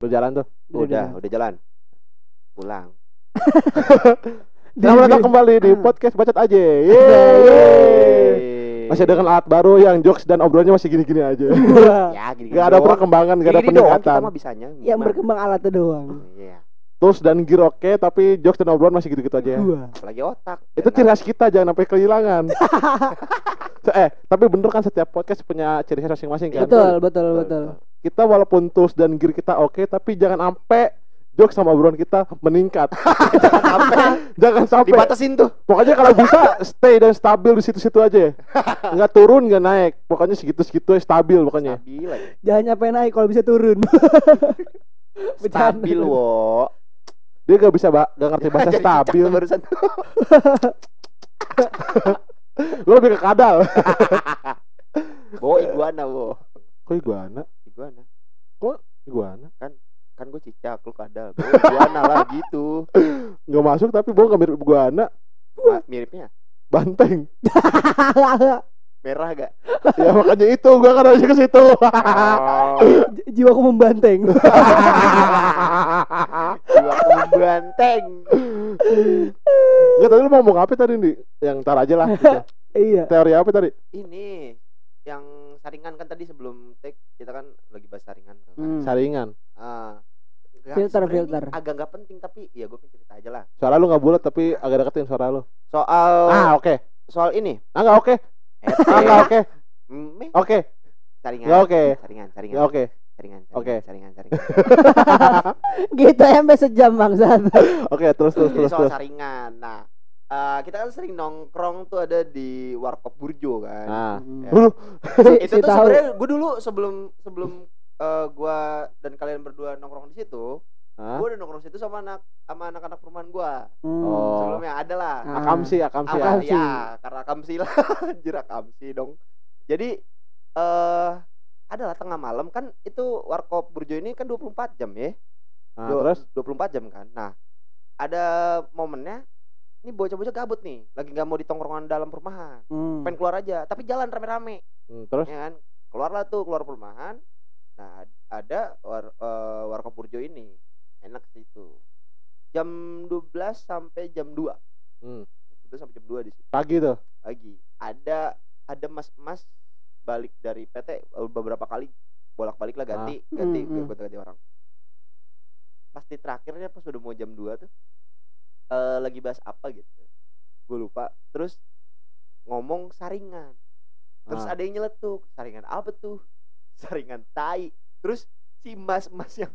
Udah jalan tuh. Udah, udah jalan. Pulang. Selamat datang kembali di podcast Bacot aja. Yeay. Masih dengan alat baru yang jokes dan obrolannya masih gini-gini aja. Ya, gini Gak ada perkembangan, gak ada doang peningkatan. Bisanya. yang Gimana? berkembang alatnya doang. Iya. Terus dan gear oke, tapi jokes dan obrolan masih gitu-gitu aja. ya. Apalagi otak. Itu ciri khas kita, jangan sampai kehilangan. Eh, tapi bener kan setiap podcast punya ciri khas masing-masing kan? Betul, betul, betul. Kita walaupun tools dan gear kita oke, tapi jangan sampai jokes sama obrolan kita meningkat. Jangan sampai jangan sampai. dibatasin tuh. Pokoknya kalau bisa stay dan stabil di situ-situ aja. Nggak turun, nggak naik. Pokoknya segitu-segitu aja stabil pokoknya. Stabil aja. Jangan nyampe naik kalau bisa turun. Stabil, wo. Dia nggak bisa ba- nggak ngerti bahasa stabil. barusan. Lo lebih ke kadal. Bawa iguana, wo. Kok iguana? Iguana. Iguana? Kan gue cicak, lu kadal. Bawa iguana lah gitu. Nggak masuk tapi bohong nggak mirip iguana. Ma- Miripnya Banteng. merah gak? ya makanya itu gua kan harusnya ke situ. J- Jiwaku membanteng. Jiwa membanteng. Nggak tadi lu mau ngomong apa tadi nih? Yang tar aja lah. gitu. iya. Teori apa tadi? Ini yang saringan kan tadi sebelum take kita kan lagi bahas saringan kan. Hmm. Saringan. Nggak- Filter, filter. Agak nggak penting tapi ya gue cerita aja lah. Suara lu nggak bulat tapi agak deketin suara lu. Soal Ah oke. soal ini. Ah nggak oke. Eh, Ah nggak oke. Meh. Oke. saringan. Nggak oke. Saringan, saringan. Nggak oke. Saringan, saringan, Oke. saringan, saringan. Gitu sampai sejam bangsat. Oke terus terus Jadi terus soal terus. saringan. Nah, eh, kita kan sering nongkrong tuh ada di Warkop Burjo kan. Nah. Ya. Itu si tuh sebenarnya gue dulu sebelum sebelum eh, gua dan kalian berdua nongkrong di situ, Hah? gue udah nongkrong di situ sama anak sama anak-anak perumahan gua. Hmm. Oh. Sebelumnya ada lah. Ah. Akamsi, akamsi. Awal Akamsi. ya, karena akamsi lah, anjir akamsi dong. Jadi eh adalah tengah malam kan itu Warkop Burjo ini kan 24 jam ya. Nah, Dua- terus 24 jam kan. Nah, ada momennya ini bocah-bocah gabut nih, lagi nggak mau di tongkrongan dalam perumahan. Hmm. Pengen keluar aja, tapi jalan rame-rame, hmm, terus ya kan? Keluarlah tuh keluar perumahan. Nah, ada war, eh, Warkop Burjo ini. Enak sih itu. Jam 12 sampai jam 2. hmm, 12 sampai jam 2 di situ pagi tuh. pagi. Ada ada mas-mas balik dari PT eh, beberapa kali bolak-balik lah ganti ganti Hmm, hmm. ganti, ganti orang. Pasti terakhirnya pas udah mau jam 2 tuh eh lagi bahas apa gitu. Gue lupa. Terus ngomong saringan. Terus Ah. ada yang nyeletuk, saringan apa tuh? Saringan tai. Terus si mas-mas yang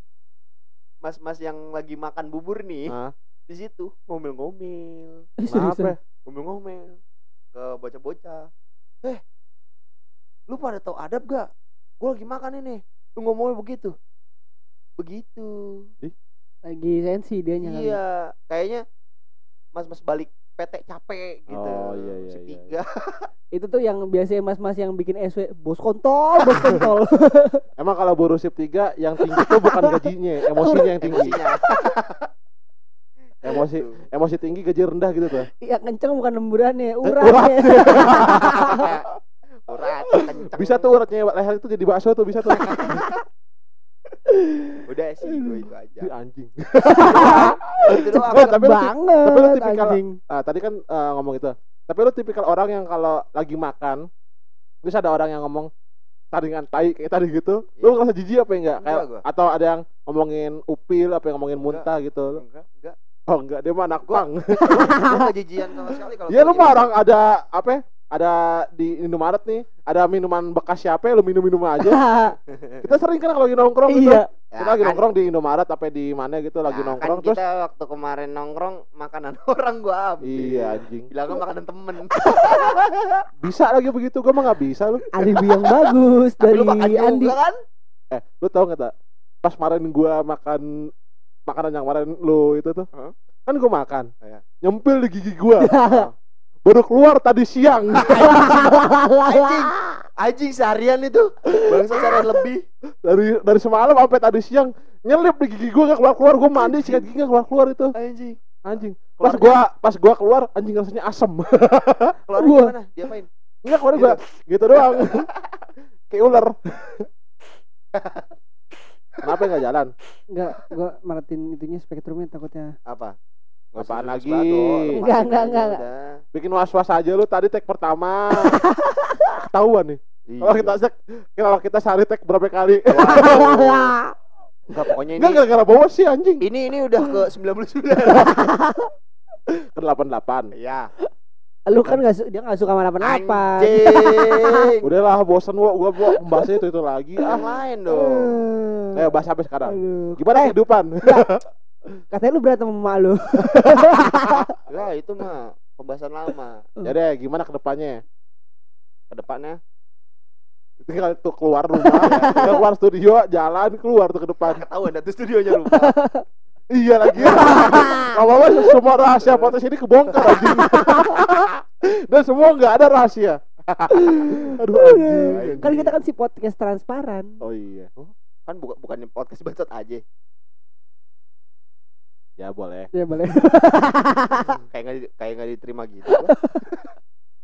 mas-mas yang lagi makan bubur nih Ah, di situ ngomel-ngomel kenapa? ngomel-ngomel ke bocah-bocah eh lu pada tahu adab gak gue lagi makan ini lu ngomongnya begitu begitu Lagi sensi dia nyala. iya kayaknya mas-mas balik PT capek gitu Oh, iya, iya, iya, tiga Itu tuh yang biasanya mas-mas yang bikin SW bos kontol, bos kontol. Emang kalau buruh sip 3 yang tinggi tuh bukan gajinya, emosinya yang tinggi. emosinya Emosi emosi tinggi gaji rendah gitu tuh. yang kenceng bukan lemburannya, urat. uratnya. urat kenceng Bisa tuh uratnya leher itu jadi bakso tuh bisa tuh. Udah sih gue itu aja Ih, anjing. itu doang Eh, tapi lu banget tapi lu tipikal- anjing. Ah, tadi kan eh, ngomong itu. Tapi lu tipikal orang yang kalau lagi makan terus ada orang yang ngomong saringan tai kayak tadi gitu. Lu Iya. ngerasa jijik apa enggak? Enggak Kayak gua. atau ada yang ngomongin upil apa yang ngomongin Enggak. muntah gitu. enggak enggak Oh enggak, dia mah anak Gua- pang. gue gak jijian sama sekali kalau Iya gua lu mah orang ada apa ya? Ada di Indomaret nih, ada minuman bekas siapa ya, lu minum-minum aja. Kita sering kan kalau lagi nongkrong gitu. iya. Ya, Kita lagi kan. nongkrong di Indomaret apa di mana gitu lagi Nah, nongkrong kan terus kita waktu kemarin nongkrong makanan orang gua habis. Iya anjing. Bilangnya makanan temen. Bisa lagi begitu, gua mah nggak bisa lu. Alibi yang bagus dari lu makan Andi. juga kan? Eh, lu tau gak tak? Pas kemarin gua makan makanan yang kemarin lu itu tuh. Hah? Kan gua makan. Iya. Nyempil di gigi gua. Baru keluar tadi siang. Anjing. Anjing seharian itu. Bangsa seharian lebih. dari dari semalam sampai tadi siang nyelip di gigi gua gak keluar keluar gua mandi sikat gigi gak keluar keluar itu Anjing. anjing pas gua pas gua keluar anjing rasanya asem Keluar Gua. gimana? Diapain? enggak kemarin gua gitu doang kayak ular Kenapa nggak jalan? Enggak, gua maratin itunya spektrumnya takutnya. Apa? Apaan lagi? Enggak, enggak, aja enggak. Bikin was-was aja lu tadi tag pertama. Ketahuan nih. Kalau Iya. kita cek, kalau kita sehari tag berapa kali? Waduh. Enggak pokoknya ini Enggak gara-gara bawa sih anjing. ini ini udah ke 99. Ke 88. Iya. Lu kan enggak dia enggak suka mana-mana. Anjing. Udahlah bosen gua gua gua membahas itu itu lagi. Yang Ah, lain dong. eh bahas apa sekarang? Aduh. Gimana Eh, kehidupan? Katanya lu berantem sama emak lu. Lah itu mah pembahasan lama. ya deh, gimana ke depannya? Ke depannya Tinggal tuh keluar rumah, tinggal keluar studio, jalan keluar tuh ke depan. ketahuan tuh studionya lupa. Iya lagi. Kalau apa semua rahasia podcast ini kebongkar anjing. Dan semua nggak ada rahasia. Aduh anjing. Kan kita kan si podcast transparan. Oh iya. kan bukan bukan podcast bacot aja. Ya boleh. Ya boleh. Kayak nggak di- kayak nggak diterima gitu.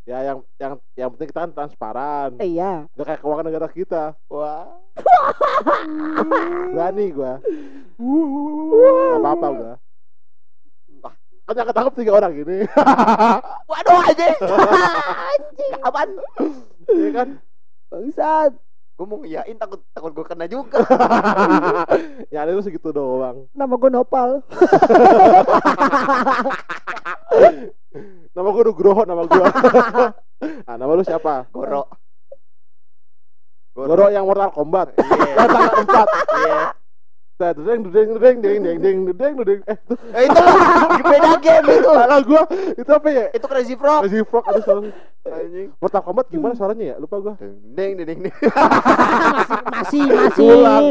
Ya yang yang yang penting kita kan transparan. Eh, iya. Udah kayak keuangan negara kita. Wah. Berani gua. Gak apa-apa gua. Wah. Kan yang ketangkep tiga orang gini. Waduh aja. Anjing. Apaan? Iya kan? Bangsat. Gue mau ngiyain takut takut gue kena juga. ya ada lu segitu doang. Nama gue Nopal. Nama gua Nugroho nama gua. ah, nama lu siapa? Goro. Goro yang Mortal Kombat. Iya. Datang empat. Iya. Deng deng deng deng deng deng deng deng deng. Eh, itu Eh, itu beda game itu. salah gua. Itu apa ya? Itu Crazy Frog. Crazy Frog ada suara. Anjing. Mortal Kombat gimana suaranya ya? Lupa gua. Deng deng deng. Masih, masih. Ulang.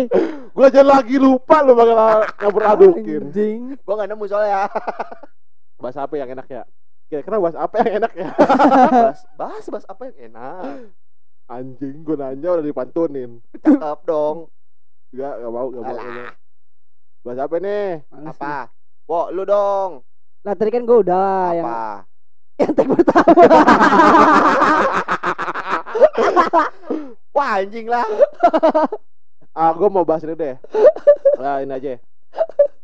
Gua aja lagi lupa lu bakal ngabur adukin. Anjing. Gue nggak nemu soalnya. Bahas apa yang enak ya? Kira-kira bahas apa yang enak ya? bahas, bahas bahas apa yang enak. Anjing, gua nanya udah dipantunin. Cakep dong. Enggak, enggak mau, enggak mau. Bahas apa nih? Males. Apa? Wo, lu dong. Lah tadi kan gue udah yang Apa? yang tag pertama. Wah anjing lah. Ah, gua mau bahas ini deh. Nah, ini aja.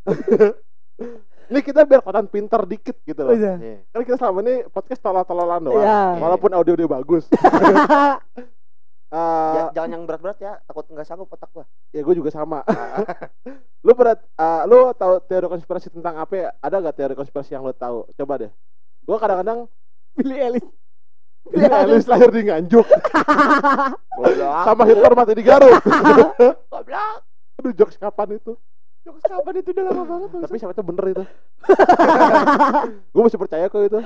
ini kita biar kelihatan pinter dikit gitu loh. Udah. Iya. Kan kita selama ini podcast tolol-tololan doang. Iya. Walaupun audio dia bagus. Eh, Ja- jangan yang berat-berat ya, takut nggak sanggup otak gua. ya gue juga sama. lu berat, eh, lu tahu teori konspirasi tentang apa? ya? Ada gak teori konspirasi yang lu tahu? Coba deh. Gue kadang-kadang Billy Ellis. Billy Ellis lahir di Nganjuk sama Hitler mati di Garut. Goblok. Aduh jokes kapan itu? Jokes kapan itu udah lama banget. Tapi siapa itu bener itu? gue masih percaya kok itu.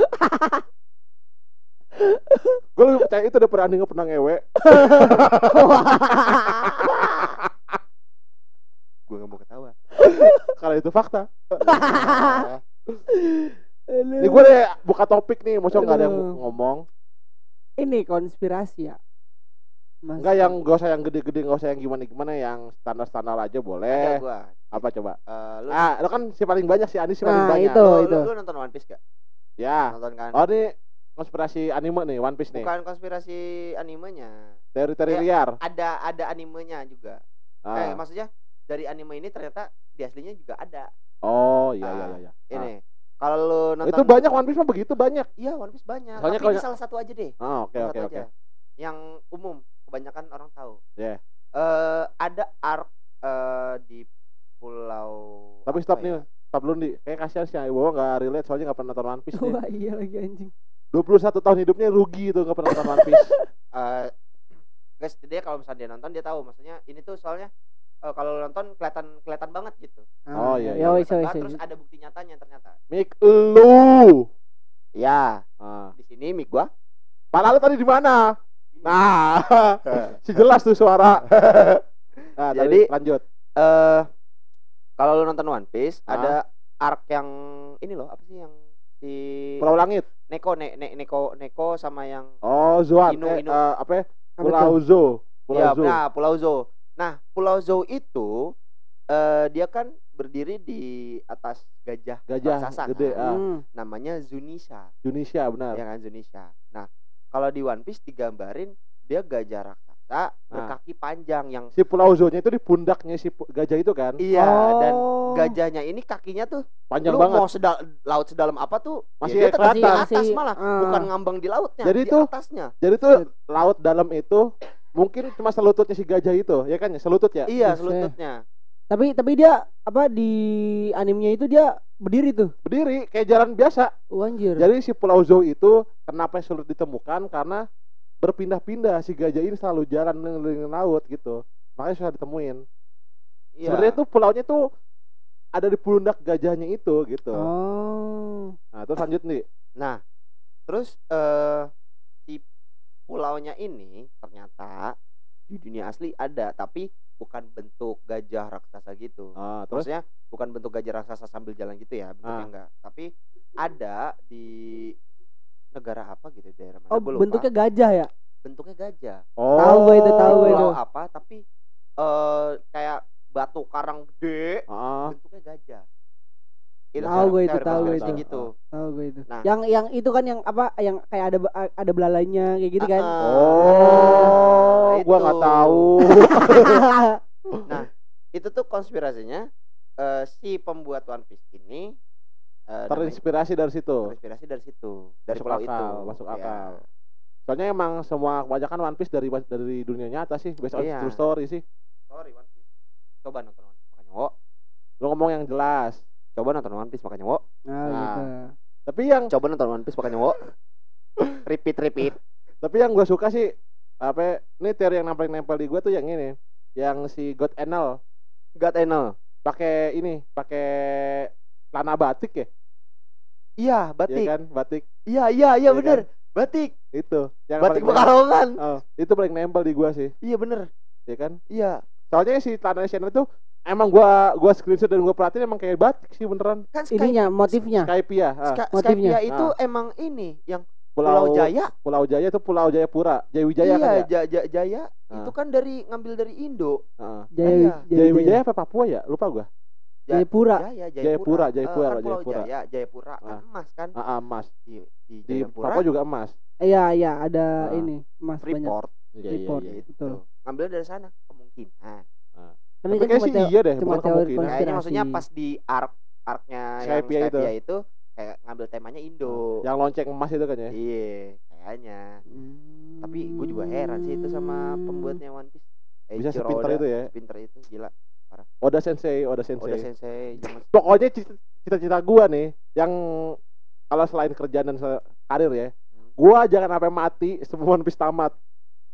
Gue lebih percaya itu Andi nggak pernah ngewe. Gue nggak mau ketawa. Kalau itu fakta. Ini gue deh buka topik nih, maksudnya nggak ada yang ngomong. Ini konspirasi ya. Mas- Enggak yang gak usah yang gede-gede, gak usah yang gimana-gimana, yang standar-standar aja Ada boleh. gua. Apa coba? Eh, lu, Ah, lo kan si paling banyak si Andi si paling Nah, banyak. itu. lu, lu, lu nonton One Piece gak? Ya. Nonton kan? Oh ini konspirasi anime nih, One Piece nih. Bukan konspirasi animenya. Teori-teori Ya. liar. Ada ada animenya juga. Ah. Eh, maksudnya dari anime ini ternyata di aslinya juga ada. Oh iya iya Ah, iya. iya. Ini. Kalau lu Ah. nonton Itu banyak One Piece mah begitu banyak. Iya, One Piece banyak. Soalnya Tapi kalau- ini salah satu aja deh. Ah oke oke oke. Yang umum kebanyakan orang tahu. Yeah. Eh, ada arc eh, di pulau Tapi stop ya? nih, stop dulu nih. Kayak kasihan sih Ibu nggak relate soalnya nggak pernah nonton One Piece nih. Wah, iya lagi anjing. 21 tahun hidupnya rugi itu nggak pernah nonton One Piece. Eh, guys, dia kalau misalnya dia nonton dia tahu maksudnya ini tuh soalnya eh, kalau nonton kelihatan kelihatan banget gitu. Oh, iya, Ya iya. wis wis. Kelihatan banget, wis. terus ada bukti nyatanya ternyata. Mik lu. Ya, Ah. di sini mic gua. Pala lu tadi di mana? Nah, si jelas tuh suara. Nah, Jadi- tadi lanjut. Eh kalau lu nonton One Piece Ah. ada arc yang ini loh, apa sih yang si Pulau Langit. Neko ne, ne- Neko Neko sama yang Oh, Zuan. Inu, eh, Inu. eh, apa ya? Pulau Zo. Pulau ya, Zo. nah, Pulau Zo. Nah, Pulau Zo itu eh dia kan berdiri di atas gajah, Gajah raksasa, gede, kan? ah. Hmm. namanya Zunisha, Indonesia benar. ya kan Zunisha. Nah, kalau di One Piece digambarin dia gajah raksasa raksasa berkaki panjang yang Si Pulau Zonya itu di pundaknya si gajah itu kan. iya dan Oh. gajahnya ini kakinya tuh Panjang lu banget. mau sedal laut sedalam apa tuh Masih ya dia tetap di atas Masih- malah ah. bukan ngambang di lautnya Jadi di tuh- atasnya Jadi tuh laut dalam itu mungkin cuma selututnya si gajah itu, ya kan ya? Selutut ya? iya selututnya Tapi tapi dia apa di animenya itu dia berdiri tuh. Berdiri kayak jalan biasa. Oh, anjir. Jadi si Pulau Zou itu kenapa sulit ditemukan karena berpindah-pindah si gajah ini selalu jalan ngeliling laut gitu. Makanya susah ditemuin. iya Sebenarnya tuh pulaunya tuh ada di pundak gajahnya itu gitu. Oh. Nah, terus lanjut nih. nah terus eh si pulaunya ini ternyata di dunia asli ada tapi bukan bentuk gajah raksasa gitu Ah, terus maksudnya bukan bentuk gajah raksasa sambil jalan gitu ya bentuknya Ah. enggak tapi ada di negara apa gitu daerah mana Oh, gua lupa. bentuknya gajah ya? bentuknya gajah oh. Tahu gua itu, tahu gua itu. apa tapi eh kayak batu karang gede Ah, bentuknya gajah itu Tahu gua itu, tahu konspirasi itu. gitu Tahu gue itu. Nah. Yang yang itu kan yang apa yang kayak ada ada belalainya kayak gitu kan. Ah, Oh, Nah, gua itu. nggak tahu. Nah, itu tuh konspirasinya eh, si pembuat One Piece ini eh, Terinspirasi dari situ. terinspirasi dari situ, dari Masuk pulau akal, itu. masuk Ya. akal. Soalnya emang semua kebanyakan One Piece dari dari dunia nyata sih, based on Iya. true story sih. Sorry One Piece. Coba nonton One Piece makanya wo. Lu ngomong yang jelas. Coba nonton One Piece makanya wo. Nah, Nah. gitu. Tapi yang Coba nonton One Piece makanya wo. repeat repeat. tapi yang gue suka sih apa ini teori yang nempel-nempel di gue tuh yang ini yang si God Enel God Enel. pakai ini pakai celana batik ya Iya, Iya batik. kan batik Iya, iya, iya Iya bener. Batik. itu yang Batik Pekalongan. oh, itu paling nempel di gua sih Iya bener. ya kan Iya. soalnya si celana Channel itu emang gua gua screenshot dan gua perhatiin emang kayak batik sih beneran Kan Sky, Ininya motifnya. Skype ya ah, Ska- motifnya. Skypia itu Ah. emang ini yang Pulau, Pulau Jaya. Pulau Jaya itu Pulau Jayapura iya, Jayawijaya kan ya Ja- Ja- Jaya Ah. itu kan dari ngambil dari Indo. Heeh. Jaya, Iya. Jaya, Jayawijaya apa Papua ya lupa gua Ja- Jayapura. Jaya, Jayapura, Eh, Jayapura, kan Jayapura. Jaya, Jayapura kan Ah. emas kan ah, ah, emas di di, di Jayapura. Papua juga emas Iya, iya, ada Ah. ini emas banyak. Freeport iya iya Freeport. iya gitu. Betul. Ngambil dari sana kemungkinan. Kan tapi itu kayak cuma sih iya deh cuma bukan kemungkinan konspirasi. Kayaknya maksudnya pas di arc arcnya yang Skypia itu. Skypia itu kayak ngambil temanya Indo. yang lonceng emas itu kan ya Iya, kayaknya. Hmm. Tapi gue juga heran sih itu sama pembuatnya One Piece. bisa Eiichiro sepinter itu ya Sepinter itu gila. Oda Sensei Oda Sensei Oda Sensei zaman pokoknya cita- cita-cita gua nih yang kalau selain kerjaan dan karir ya gua jangan sampai mati sebelum One Piece tamat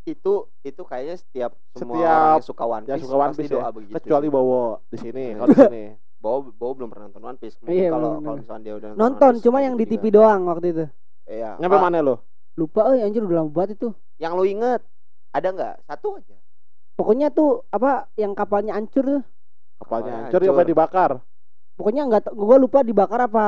itu itu kayaknya setiap semua Setiap orang yang suka One yang Piece suka One pasti Piece ya, doa begitu kecuali. Bowo di sini Iya. kalau di sini Bowo Bowo belum pernah nonton One Piece. Mungkin Iya, kalau kalau misalnya dia udah nonton Nonton, cuma kayak yang di gitu TV juga. doang waktu itu. Iya. nyampe mana lo Lupa, eh anjir udah lama banget itu. Yang lu inget ada nggak? Satu aja. Pokoknya tuh apa yang kapalnya hancur tuh. kapalnya hancur ya apa dibakar Pokoknya enggak gua lupa dibakar apa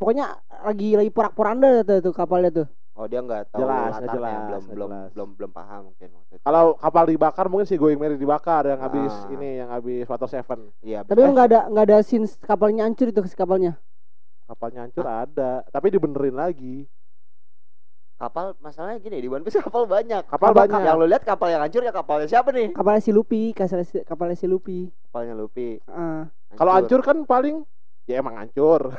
pokoknya lagi lagi porak-poranda tuh, tuh kapalnya tuh. Oh dia nggak tahu Jelas, latarnya, jelas, belum belum jelas. belum belum paham mungkin waktu itu. kalau kapal dibakar mungkin si Going Merry dibakar yang habis Ah. ini yang habis Water Seven Iya. Tapi Eh. enggak ada enggak ada scenes kapalnya hancur itu si kapalnya. kapalnya hancur ada tapi dibenerin lagi kapal masalahnya gini di One Piece kapal banyak. kapal Kapal- banyak Yang lu lihat kapal yang hancur ya kapalnya siapa nih? Kapalnya si Luffy, kapalnya si, kapalnya si Luffy. Kapalnya Luffy. Ah. kalau hancur kan paling ya emang hancur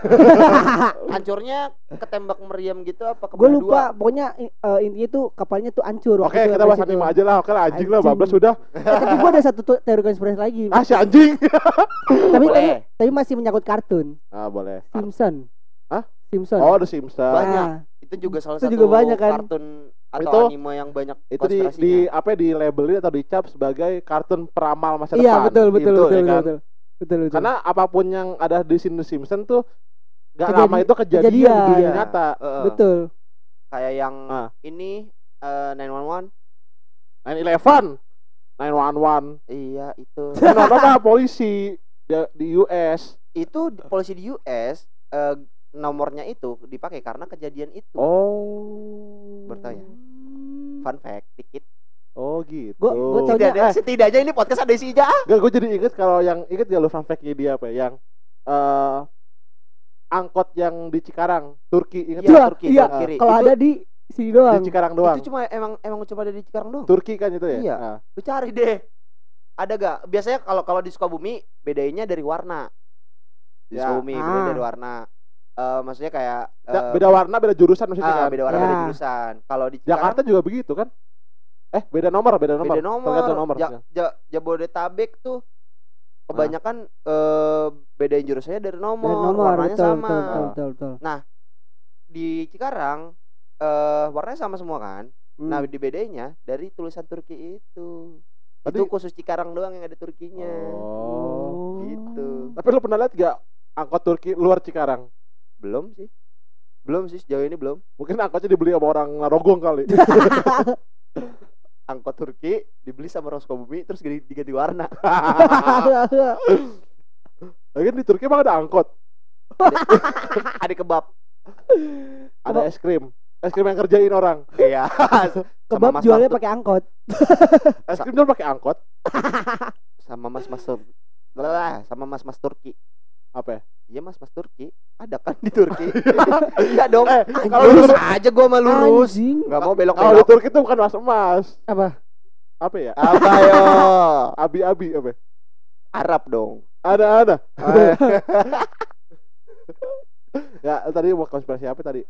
hancurnya ketembak meriam gitu apa gue lupa pokoknya i- eh, intinya tuh kapalnya tuh hancur oke itu kita bahas anime aja lah oke lah anjing lah bablas sudah Eh, tapi gue ada satu tuh teori konspirasi lagi ah si anjing tapi, tapi Boleh. tapi masih menyangkut kartun ah boleh Simpson Hah? Simpson oh The Simpsons Banyak. Ah, itu juga salah Itu satu juga banyak kan? kartun atau Itu- anime yang banyak itu di, di apa ya, di labelin atau dicap sebagai kartun peramal masa iya depan betul betul Gitu, betul ya betul, kan? betul betul betul karena apa pun yang ada di sini The Simpsons tuh gak Kejadi- lama itu kejadian, kejadian. di dunia Iya. nyata Heeh. betul kayak yang Ah. ini eh 911 911 911 iya itu 911 apa polisi di, di US itu polisi di US eh, nomornya itu dipakai karena kejadian itu oh Bertanya. fun fact dikit oh gitu Gua- gua tau- setidaknya, eh. setidaknya ini podcast ada isi aja Gak, gue jadi inget kalau yang inget gak lu fun fact-nya dia apa ya? Yang eh angkot yang di Cikarang, Turki inget Iya, nggak? Turki, iya Turki. kalau Itu- ada di Sini doang. Di Cikarang doang. Itu cuma emang emang cuma ada di Cikarang doang. Turki kan itu ya? Iya. Ah. Lu cari deh. Ada gak? Biasanya kalau kalau di Sukabumi bedainnya dari warna. Di Ya. Sukabumi beda Ah. dari warna. Eh maksudnya kayak eh, beda warna, beda jurusan maksudnya ah, kan. beda warna beda Ya. jurusan. Kalau di Cikarang Jakarta juga begitu kan? Eh, beda nomor, beda nomor. beda nomor. Tergantung nomor. Ja- Ja- Jabodetabek tuh kebanyakan eh bedain jurusannya dari nomor, Dari nomor warnanya betul, sama. betul, betul, betul, betul. Di Cikarang eh warnanya sama semua kan. Hmm. Nah, dibedainnya dari tulisan Turki itu. Tadi- Itu khusus Cikarang doang yang ada Turkinya. Oh. Gitu. Tapi lu pernah lihat gak angkot Turki luar Cikarang? Belum sih. Belum sih sejauh ini belum. Mungkin angkotnya dibeli sama orang Narogong kali. Angkot Turki dibeli sama orang Sukabumi terus diganti, warna. Lagi di Turki emang ada angkot, ada kebab. ada es krim. Es krim yang kerjain orang. Iya. Kebab Mas jualnya pakai angkot. Es krim jual pakai angkot. sama Mas-mas Tur- lah, sama Mas-mas Turki. Apa ya? Iya Mas-mas Turki. Ada kan di Turki? Iya dong. Eh, Kalau kalau lurus lu- aja gua mah lurus. Enggak mau Kalau di belok-belok. Turki itu bukan mas emas. Apa? Apa ya? Apa yo? Abi-abi apa? ya? Arab dong. Ada ada. ya tadi mau konspirasi apa tadi?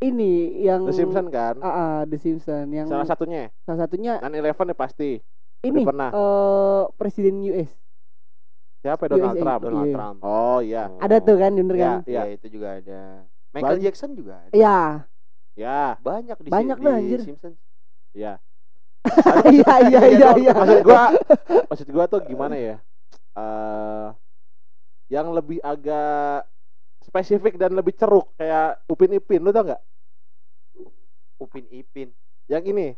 Ini yang The Simpsons kan? Ah, ah, The Simpsons yang Salah satunya. salah satunya Dan Eleven ya pasti. ini pernah. eh presiden US. Siapa ya? Donald USA. Trump? Donald Iya. Trump. Oh iya. Ada tuh kan, bener Ya, kan? Iya, iya. itu juga ada. Michael Banyak. Jackson juga ada. Iya. Ya, Banyak di Banyak di dah, anjir. Simpsons. ya. Iya, iya, iya, iya. Maksud gua maksud gua tuh gimana ya? Eh yang lebih agak spesifik dan lebih ceruk kayak Upin Ipin, lu tau nggak? Upin Ipin. Yang ini,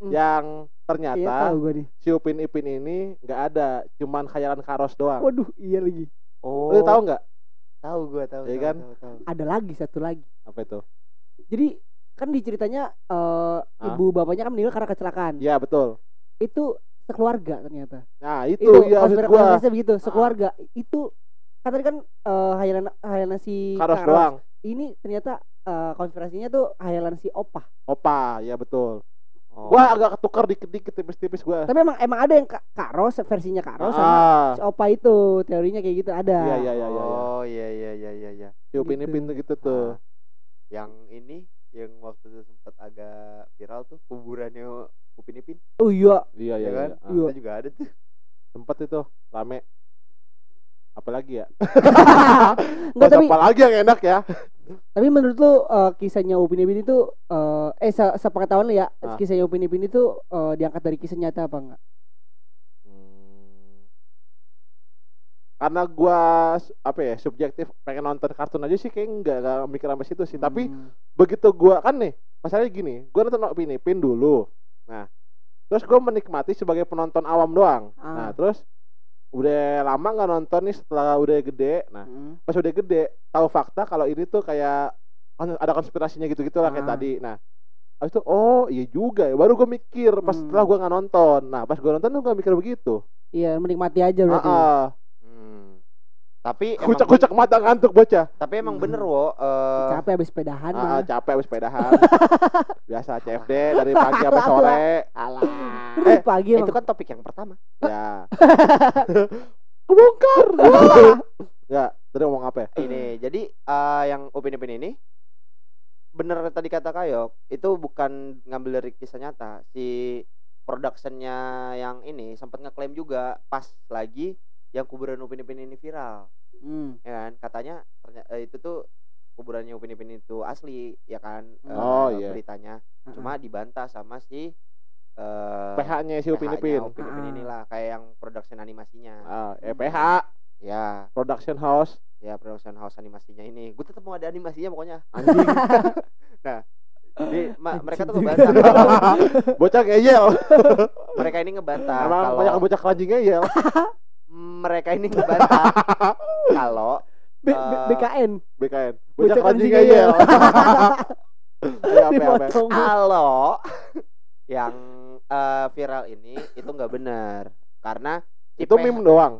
Hmm. yang Iya ternyata tahu gua nih. si Upin Ipin ini nggak ada, cuman khayalan Karos doang. Waduh, iya lagi. Oh. Lu tahu nggak? Tahu gua, tahu. Iya kan? Tahu, tahu. Ada lagi satu lagi. Apa itu? Jadi kan di ceritanya eh ibu bapaknya kan meninggal karena kecelakaan. Ya betul. Itu sekeluarga ternyata. Nah itu, Itu ya maksud gua begitu, sekeluarga. Itu kan tadi kan eh hayalan hayalan si Karos Karos. doang. Ini ternyata eh, konspirasinya tuh hayalan si Opah. Opa, ya betul. Oh. Gua agak ketukar dikit-dikit tipis-tipis gua. Tapi emang emang ada yang Ka- Karos versinya Karos sama ah, si Opah itu teorinya kayak gitu ada. iya iya iya iya. iya. Oh, iya iya iya iya iya. Si Upin Gitu. Ipin tuh gitu tuh. Ah, yang ini yang waktu itu sempat agak viral tuh kuburannya Upin Ipin. Oh iya. Iya iya ya kan? iya. Ah, Iya. Itu juga ada tuh. Sempet itu rame. Apalagi ya? Enggak Bahas tapi apa lagi yang enak ya? Tapi menurut lu eh, kisahnya Upin Ipin itu eh eh se sepengetahuan lu ya, Ah. kisahnya Upin Ipin itu eh, diangkat dari kisah nyata apa enggak? Hmm. Karena gua apa ya subjektif pengen nonton kartun aja sih kayak enggak enggak mikir sampai situ sih. Tapi Hmm. begitu gua kan nih masalahnya gini, gua nonton Upin Ipin dulu. Nah, terus gua menikmati sebagai penonton awam doang. Ah. Nah, terus udah lama nggak nonton nih setelah udah gede. Nah, Hmm. pas udah gede tahu fakta kalau ini tuh kayak ada konspirasinya gitu-gitu lah kayak Ah. tadi. Nah, habis itu oh iya juga ya. Baru gue mikir pas Hmm. setelah gue nggak nonton. Nah, pas gue nonton tuh gak mikir begitu. Iya, menikmati aja berarti. Ah, ah. Hmm. Tapi emang kucak-kucak mata ngantuk bocah. tapi emang Hmm. bener wo eh, Capek habis sepedahan Ah, mah. ah, capek habis sepedahan. Biasa CFD dari pagi sampai sore. alah. Eh, pagi itu kan topik yang pertama. Ya. Kebongkar. Enggak, tadi ngomong apa ya? Ini jadi eh, yang Upin Ipin ini bener tadi kata Kayok itu bukan ngambil dari kisah nyata si productionnya yang ini sempat ngeklaim juga pas lagi yang kuburan Upin Ipin ini viral Hmm. ya kan katanya ternyata itu tuh kuburannya Upin Ipin itu asli ya kan eh, Oh, iya. beritanya Ah, cuma dibantah sama si eh PH-nya si Upin Ipin. Upin Ipin Ah. inilah kayak yang production animasinya Ah, eh, PH ya Production House ya production house animasinya ini gue tetap mau ada animasinya pokoknya anjing. Jadi ma- mereka tuh ngebantah bocah ngeyel. mereka ini ngebantah Emang kalau banyak bocah keranjing ngeyel. Mereka ini ngebantah kalau B- B- Eh, BKN BKN. Bocah keranjing ngeyel. Ya, kalau yang eh, viral ini itu nggak benar karena si Itu PH meme doang.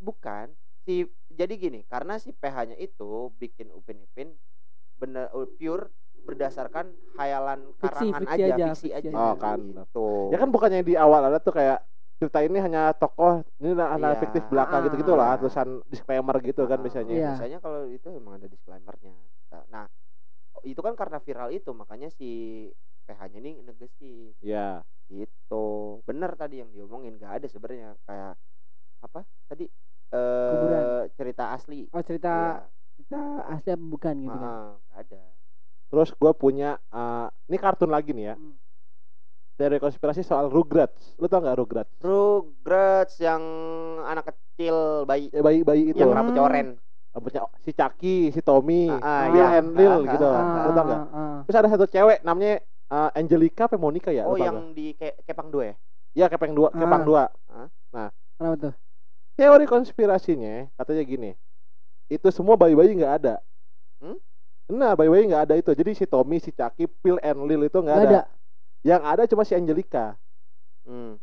bukan si jadi gini karena si PH-nya itu bikin Upin Ipin bener uh, pure berdasarkan hayalan Fiksi, karangan fiksi aja, aja, fiksi fiksi aja. aja. Oh, kan. Gitu. Ya kan bukannya di awal ada tuh kayak cerita ini hanya tokoh ini anak Iya. fiktif belaka Ah. gitu-gitu lah tulisan disclaimer gitu kan biasanya. Iya. Biasanya kalau itu emang ada disclaimernya. Nah, itu kan karena viral itu makanya si PH-nya ini negesin Iya. gitu. Bener tadi yang diomongin nggak ada sebenarnya kayak apa tadi eh Kuburan. cerita asli. Oh cerita Iya. cerita asli apa bukan gitu kan? Ah, nggak ada. Terus gue punya eh, ini kartun lagi nih ya. Hmm. Teori konspirasi soal Rugrats. Lu tau nggak Rugrats? Rugrats yang anak kecil bayi Ya bayi-bayi itu. yang Hmm. rambutnya oranye. Rambutnya si Chucky, si Tommy, Bill iya. and Lil Ah, gitu. ah, Lu tau nggak? Ah, ah. Terus ada satu cewek namanya eh, Angelica apa Monica ya? Oh, yang gua. di Ke- Kepang 2 ya? Iya Kepeng dua, Kepang Ah. dua. Kenapa tuh? Teori konspirasinya katanya gini. Itu semua bayi-bayi nggak ada. Hmm? Nah, bayi-bayi nggak ada itu. Jadi si Tommy, si Chucky, Bill and Lil itu nggak Gak ada. ada. Yang ada cuma si Angelica. Hmm.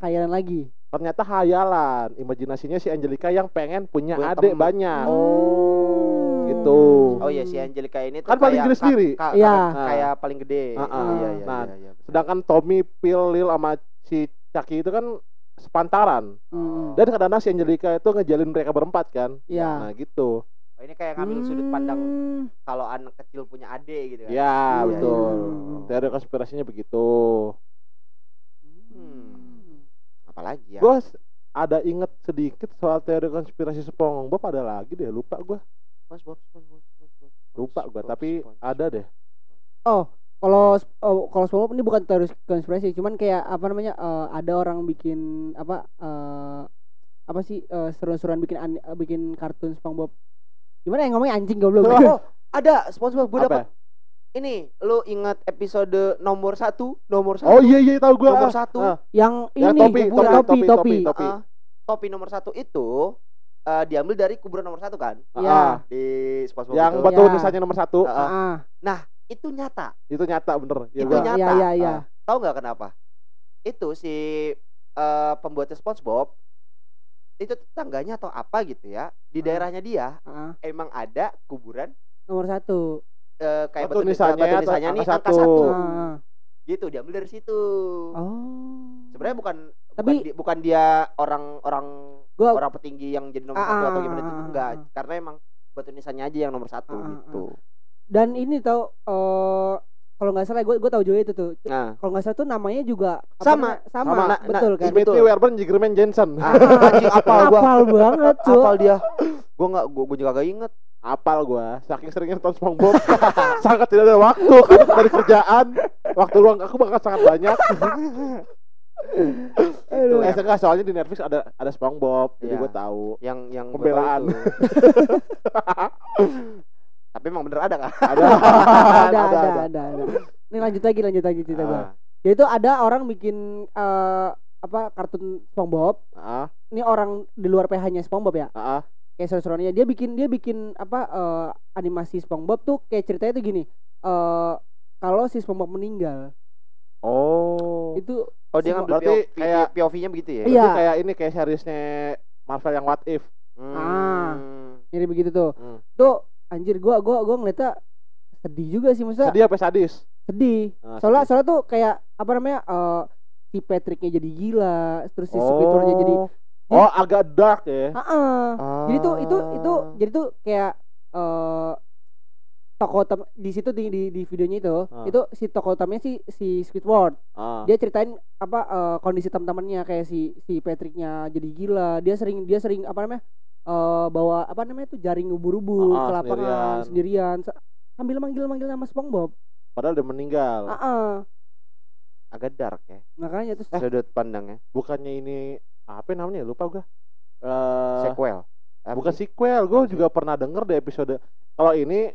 Khayalan lagi. Ternyata hayalan, imajinasinya si Angelica yang pengen punya Punya adik temen. banyak. Oh. Gitu. Oh iya si Angelica ini tuh Kan paling gede sendiri. ka- Iya. ka- kayak paling gede. Ah, ah. Iya iya Nah, iya, iya. Sedangkan Tommy, Bill, Lil sama si Chucky itu kan sepantaran. Hmm. Dan kadang-kadang si Angelica itu ngejalin mereka berempat kan. Iya. Nah, gitu. Oh, ini kayak ngambil sudut pandang Hmm. kalau anak kecil punya adik gitu kan. Ya, Iya, betul. iya. Teori konspirasinya begitu. Hmm. Apalagi ya? Gue ada inget sedikit soal teori konspirasi SpongeBob ada lagi deh, lupa gue. SpongeBob, SpongeBob, SpongeBob, Lupa gue, tapi ada deh. Oh, kalau oh, kalau SpongeBob ini bukan teori konspirasi, cuman kayak apa namanya? eh, ada orang bikin apa eh apa sih eh, seru-seruan bikin eh, bikin kartun SpongeBob. Gimana yang ngomongnya anjing goblok. Oh, ada SpongeBob gue Apa? dapat. Ini lu ingat episode nomor satu, nomor satu, Oh iya iya tahu gue. nomor satu, yang Yang ini topi, kuburan. topi, topi, topi, topi. topi. Ah, topi nomor satu itu eh, diambil dari kuburan nomor satu kan Iya. di SpongeBob Yang itu. batu Ya. nisannya nomor satu. Ah, Ah, itu nyata. Itu nyata bener. Ya, Itu gua- nyata. Iya, iya, iya. Ah, Tahu nggak kenapa? Itu si eh, pembuatnya SpongeBob itu tetangganya atau apa gitu ya di Ah. daerahnya dia ah, emang ada kuburan nomor satu. eh, kayak Batu batu, nisannya batu nisannya nih angka satu. satu ah. gitu diambil dari situ Oh. sebenarnya bukan Tapi- bukan, di- bukan dia orang-orang Gua orang petinggi yang jadi nomor Ah, satu atau ah, gimana itu enggak ah. karena emang batu nisannya aja yang nomor satu ah, gitu dan ini tau eh kalau nggak salah gue gue tahu juga itu tuh. nah Kalau nggak salah tuh namanya juga Sama. sama, Sama. Nah, betul nah, kan? Smithy betul. Werben Jigerman Jensen. ah, anjing apal gua Apal banget, Cuk. apal dia gua nggak gua, gua juga gak inget Apal gua, saking seringnya nonton SpongeBob, sangat tidak ada waktu karena dari kerjaan, waktu luang aku bakal sangat banyak. Aduh. Eh, enggak, soalnya di Netflix ada ada SpongeBob, jadi Iya. gue tahu. yang yang Pembelaan. Tapi emang bener ada kan Ada, ada, ada, ada, ada. Ini lanjut lagi, lanjut lagi cerita gue. Ah, Jadi itu ada orang bikin eh apa kartun SpongeBob. Ah, Ini orang di luar PH-nya SpongeBob ya. ah, ah. Kayak seru-seruannya dia bikin dia bikin apa eh, animasi SpongeBob tuh kayak ceritanya tuh gini. Eh kalau si SpongeBob meninggal Oh. itu oh dia ngambil Berarti POV, kayak- POV-nya begitu ya Berarti Iya. kayak ini kayak seriesnya Marvel yang What If. Ah. Hmm. jadi begitu tuh. Hmm. Tuh anjir gua gua gua ngeliatnya sedih juga sih maksudnya Sedih apa sadis? sedih. Ah, Soalnya soalnya tuh kayak apa namanya eh si Patricknya jadi gila, terus si Squidwardnya jadi Oh, agak dark ya. Heeh. Jadi tuh itu itu Ah. jadi tuh kayak eh tokoh utam di situ di, di di videonya itu Ah. itu si tokoh utamanya si si Squidward Ah. dia ceritain apa eh, kondisi teman-temannya kayak si si Patricknya jadi gila dia sering dia sering apa namanya eh bawa apa namanya tuh jaring ubur-ubur Ah, ke lapangan sendirian. sendirian, Sa- sambil manggil-manggil nama SpongeBob Padahal udah meninggal. ah ah. agak dark ya makanya terus sudut pandangnya Bukannya ini apa namanya? Lupa gua. Eh, sequel Apa bukan sih? sequel, gue juga pernah denger deh episode. Kalau ini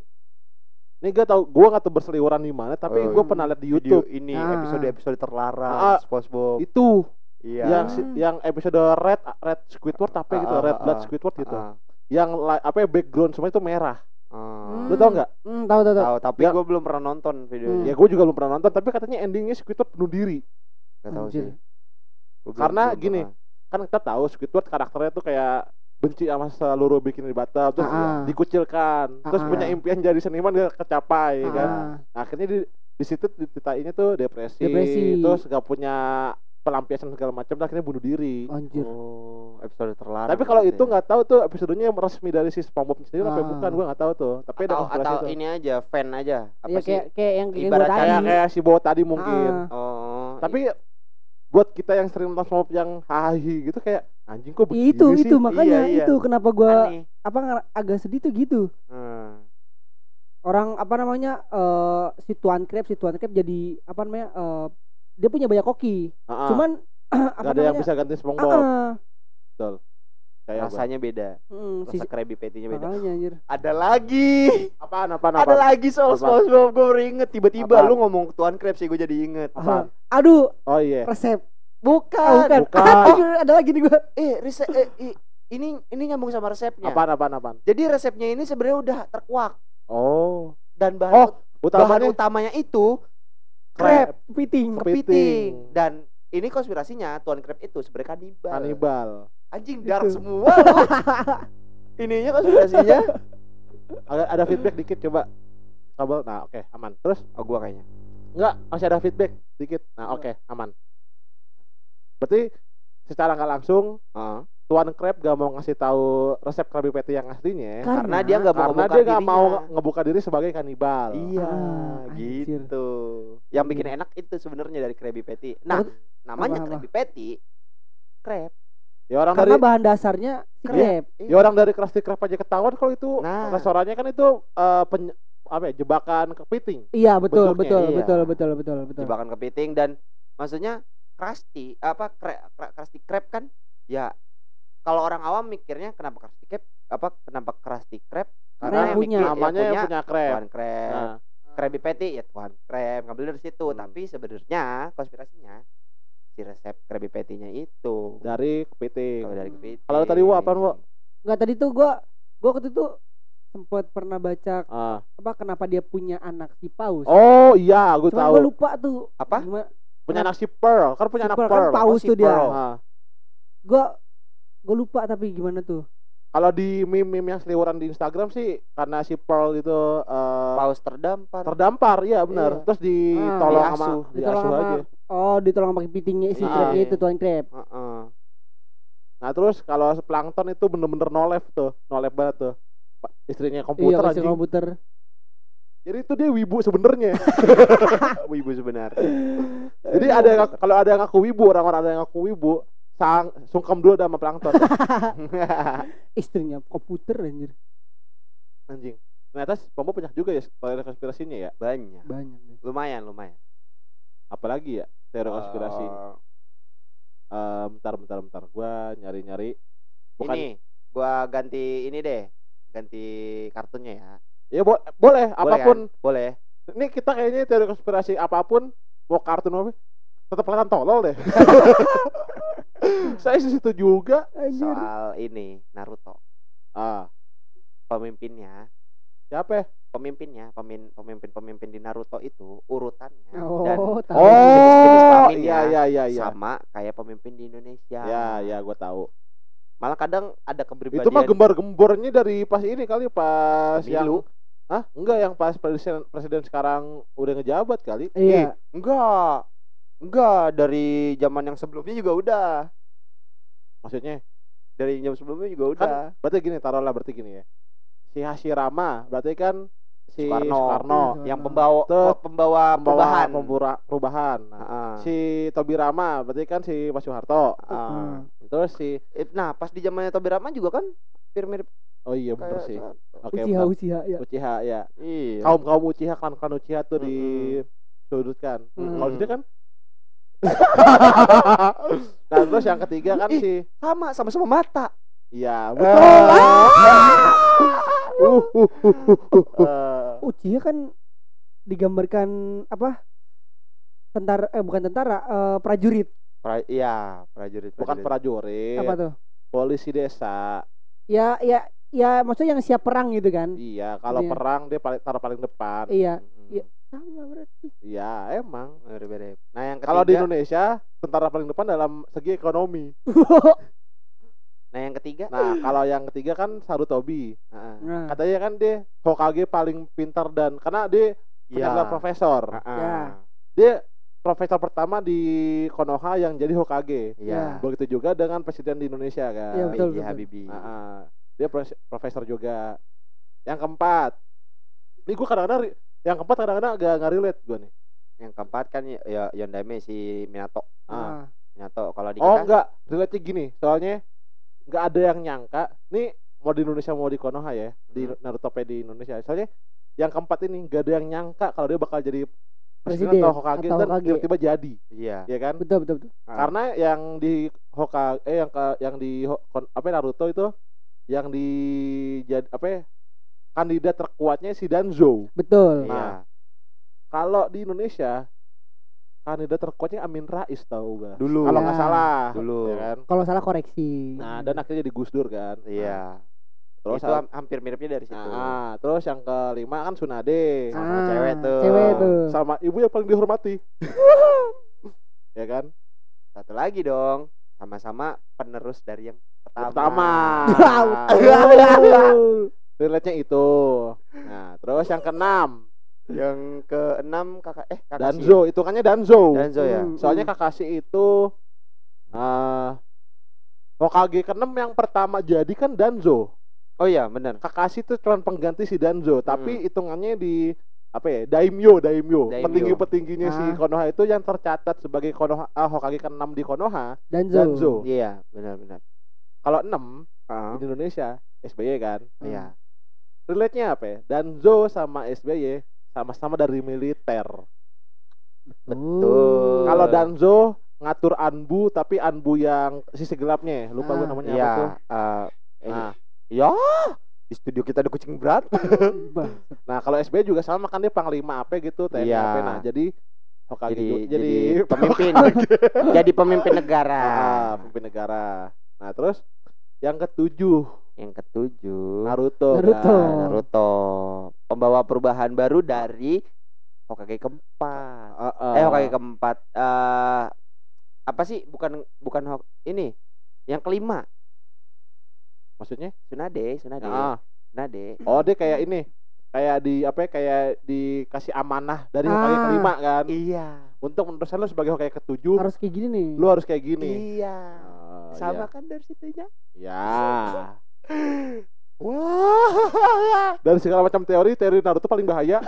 ini gak tau, gue gak tahu berseliweran di mana, tapi Oh, gue pernah lihat di Video YouTube ini Ah. episode-episode terlarang Ah. SpongeBob itu iya yang si- yang episode red red Squidward apa Ah, gitu, ah, red ah, blood ah. Squidward gitu. Ah, Yang li- apa ya, background semua itu merah. ah. Lu tau nggak? hmm, tahu tahu tahu tahu tapi Ya. gue belum pernah nonton videonya Hmm. Ya gue juga belum pernah nonton, tapi katanya endingnya Squidward bunuh diri. Gak tahu Anjir. sih Gua belum- Karena belum gini, pernah. Kan kita tahu Squidward karakternya tuh kayak benci sama seluruh bikin di Batam terus Ah. dikucilkan terus Ah. punya impian jadi seniman gak kecapai kan Ah. Nah, akhirnya di di situ dititainya tuh depresi, Depresi. terus gak punya pelampiasan segala macam akhirnya bunuh diri Anjir. Oh, episode terlarang. tapi kalau itu ya. nggak tahu tuh episodenya yang resmi dari si SpongeBob sendiri apa Ah. bukan gua nggak tahu tuh tapi ada atau, konspirasi atau tuh. ini aja fan aja apa Ya sih? kayak kayak yang kayak Ibarat tadi. kayak kayak si Bo tadi mungkin Ah. Oh, tapi buat kita yang sering nonton SpongeBob yang hahi gitu kayak anjing kok begini itu sih itu makanya Iya, iya. itu kenapa gua aneh. apa nggak- agak sedih tuh gitu. Hmm. Orang apa namanya eh si Tuan Crab si Tuan Crab jadi apa namanya eh dia punya banyak koki. Ah, Cuman apa nggak ada yang bisa ganti SpongeBob ah. kayak apa? Rasanya beda. Hmm, si Rasa Krabby Patty-nya beda. makanya anjir. Ada lagi. apaan apaan Ada lagi soal Apa? SpongeBob gue baru inget tiba-tiba Apa? lu ngomong Tuan Crab sih gue jadi inget. apaan Aduh, oh iya resep. Bukan. Ah, bukan. bukan. Anjir, ada lagi nih gua. Eh, resep eh, ini ini nyambung sama resepnya. apaan apaan apaan Jadi resepnya ini sebenarnya udah terkuak oh dan bahan Oh, bahan utamanya utamanya itu crab Kepiting. Kepiting. dan ini konspirasinya Tuan Crab itu sebenarnya kanibal. kanibal Anjing Itu. dark semua. Ininya konspirasinya. ada, ada feedback dikit coba kabel nah oke aman terus Oh gua kayaknya. Enggak, masih ada feedback dikit. Nah, oke, aman. Berarti secara nggak langsung Heeh. Tuan Crab gak mau ngasih tahu resep Krabby Patty yang aslinya Karena- karena dia nggak mau karena ngebuka dia dirinya. mau ngebuka diri sebagai kanibal. Iya, Ah, anjir. gitu. Yang bikin enak itu sebenarnya dari Krabby Patty. Nah, namanya apa-apa. Krabby Patty crab. Ya orang Karena dari bahan dasarnya si Crab. crab. ya orang dari Krusty Krab aja ketahuan kalau itu Nah. restorannya kan itu eh, peny- apa ya, jebakan kepiting. Iya, betul, Bentuknya, betul, iya. betul, betul, betul, betul. jebakan kepiting dan maksudnya Krusty apa Krusty Krab kan ya kalau orang awam mikirnya kenapa Krusty Krab apa kenapa Krusty Krab Karena yang punya. mikir- Namanya yang punya Crab. Tuan Krab Nah, Krabby Patty ya Tuan Krab ngambil dari situ Hmm. tapi sebenarnya konspirasinya si resep Krabby Patty-nya itu dari kepiting. kalau dari kepiting Kalau tadi Wo apaan, Wo? Enggak tadi tuh gua gua waktu itu sempat pernah baca Ah. apa kenapa dia punya anak si paus. Oh iya, gue Cuman tahu. gua lupa tuh. Apa? Gimana? Punya anak si Pearl, kan punya Si anak Pearl, kan paus Oh, si tuh dia. Pearl. Ah. Gua gua lupa tapi gimana tuh? Kalau di meme-meme yang seliweran di Instagram sih karena si Pearl itu eh, paus terdampar terdampar ya benar. Iya. Terus ditolong Ah, sama diasuh. Diasuh sama aja. Oh, ditolong sama kepitingnya si Iya. itu tuan crab. Heeh. Nah, terus kalau plankton itu bener-bener no left tuh, no left banget tuh. Istrinya Iya, komputer anjing. komputer. Jadi itu dia wibu sebenarnya. wibu sebenar Jadi ada yang kalau ada yang ngaku wibu, orang-orang ada yang ngaku wibu, sang sungkem dulu sama plankton Istrinya komputer anjir. anjing. Ternyata SpongeBob banyak juga ya teori konspirasinya ya. banyak Banyak lumayan lumayan Apalagi ya teori konspirasi. Eh, Eh, bentar bentar bentar gua nyari-nyari bukan ini gua ganti ini deh ganti kartunnya ya ya bo- boleh Boleh apa pun kan? boleh ini kita kayaknya teori konspirasi apa pun mau kartun apa tetap kelihatan tolol deh saya sih situ juga Anjir. soal ini Naruto ah pemimpinnya siapa ya? pemimpinnya pemimpin pemimpin pemimpin di Naruto itu urutannya Oh, dan tahu. jenis-jenis oh kelaminnya iya iya iya iya sama kayak pemimpin di Indonesia ya ya gua tahu malah kadang ada kepribadian itu mah gembar-gembornya dari pas ini kali pas yang Pemilu. Hah? Enggak yang pas presiden presiden sekarang udah ngejabat kali. Iya. enggak enggak dari zaman yang sebelumnya juga udah Maksudnya dari jam sebelumnya juga udah kan berarti gini taruhlah berarti gini ya. Si Hashirama berarti kan si Soekarno. Soekarno, Iya, yang pembawa Tuh, pembawa pembawa perubahan pembura- perubahan. Nah, Heeh. si Tobirama berarti kan si Mas Soeharto. Heeh. Hmm. Terus si nah pas di zamannya Tobi Rahman juga kan hampir mirip oh iya kayak sih. Oke. Uchiha benar. Uchiha ya. Uchiha ya. iya Kaum kaum Uchiha kan kan Uchiha tuh di Mm-mm. sudutkan. Mm. Kalau dia kan nah terus yang ketiga kan Ih. si sama sama sama mata Iya betul. Uh, uh, uh, uh, uh. Eh, Uchiha kan digambarkan apa? Tentara eh bukan tentara, eh, prajurit. pra- iya prajurit Bukan prajurit. Apa tuh? Polisi desa. Ya ya ya maksudnya yang siap perang gitu kan. Iya, kalau Iya. perang dia paling taruh paling depan. Iya. Iya. Sama berarti. Iya, emang. Mirip-mirip. nah yang Kalau di ketiga Indonesia tentara paling depan dalam segi ekonomi. Nah, yang ketiga? Nah, kalau yang ketiga kan Sarutobi. Heeh. Nah, Katanya kan dia Hokage paling pintar dan karena dia punya gelar profesor. Heeh. Ya. Dia profesor pertama di Konoha yang jadi Hokage. Iya. Begitu juga dengan presiden di Indonesia kan. Iya, betul, betul. Habibie. Ah, ah. dia profesor juga. Yang keempat, ini gue kadang-kadang yang keempat kadang-kadang agak nggak relate gue nih. Yang keempat kan ya ya Yondaime si Minato. Ah. nah, Minato kalau di Oh enggak, relate gini. Soalnya nggak ada yang nyangka. Nih mau di Indonesia mau di Konoha ya, di Hmm. Naruto P di Indonesia. Soalnya yang keempat ini nggak ada yang nyangka kalau dia bakal jadi presiden, atau Hokage atau dan Hokage. tiba-tiba jadi, iya. ya kan? betul betul betul. Ah. Karena yang di Hokage eh yang ke yang di apa ya, Naruto itu yang di jad- apa ya, kandidat terkuatnya si Danzo. Betul. Iya. Nah, Kalau di Indonesia kandidat terkuatnya Amin Rais tahu gak? Dulu. Kalau Ya. nggak salah, Dulu. ya kan? Kalau salah koreksi. Nah, dan akhirnya jadi Gus Dur kan. Iya. Terus itu ham- hampir miripnya dari situ. Nah, terus yang kelima kan Sunade sama Ah, cewek tuh. Cewek tuh. sama ibu yang paling dihormati. ya kan? Satu lagi dong. Sama-sama penerus dari yang pertama. Pertama. Relate-nya itu. Nah, terus yang keenam yang keenam kakak eh kakak Danzo, hitungannya Danzo. Danzo ya. Soalnya Kakashi itu eh Hokage keenam yang pertama jadi kan Danzo. Oh iya benar. Kakashi itu cuma pengganti si Danzo, tapi Hmm. hitungannya di apa ya? Daimyo, Daimyo. Daimyo. Petinggi-petingginya si Ah. Konoha itu yang tercatat sebagai Konoha ah, Hokage keenam di Konoha, Danzo. Danzo. Iya benar benar. Kalau 6 Ah, di Indonesia SBY kan. Iya. Relate-nya apa ya? Danzo sama SBY sama-sama dari militer. Betul. Kalau Danzo ngatur Anbu tapi Anbu yang sisi gelapnya, lupa gue Ah. namanya Iya. apa tuh. eh, Nah, ya di studio kita ada kucing berat. Nah kalau SBY juga sama kan dia panglima apa gitu, TNI Iya. apa. Nah, jadi Hokage jadi, juga- jadi jadi pemimpin. jadi pemimpin negara. Ah, pemimpin negara. Nah, terus yang ketujuh Yang ketujuh Naruto. Naruto. kan. Nah, Naruto pembawa perubahan baru dari Hokage keempat. Heeh. Eh Hokage keempat. eh apa sih? Bukan bukan Hok ini. Yang kelima Maksudnya? Tsunade, Tsunade. Ah. Tsunade. Oh, dia kayak ini. Kayak di apa ya? Kayak dikasih amanah dari Hokage Ah. kelima kan. Iya. Untuk meneruskan lu sebagai Hokage ketujuh, harus kayak gini nih. lu harus kayak gini. Iya. Oh, Sama kan dari situnya? Ya. Wah. Dan segala macam teori, teori Naruto paling bahaya.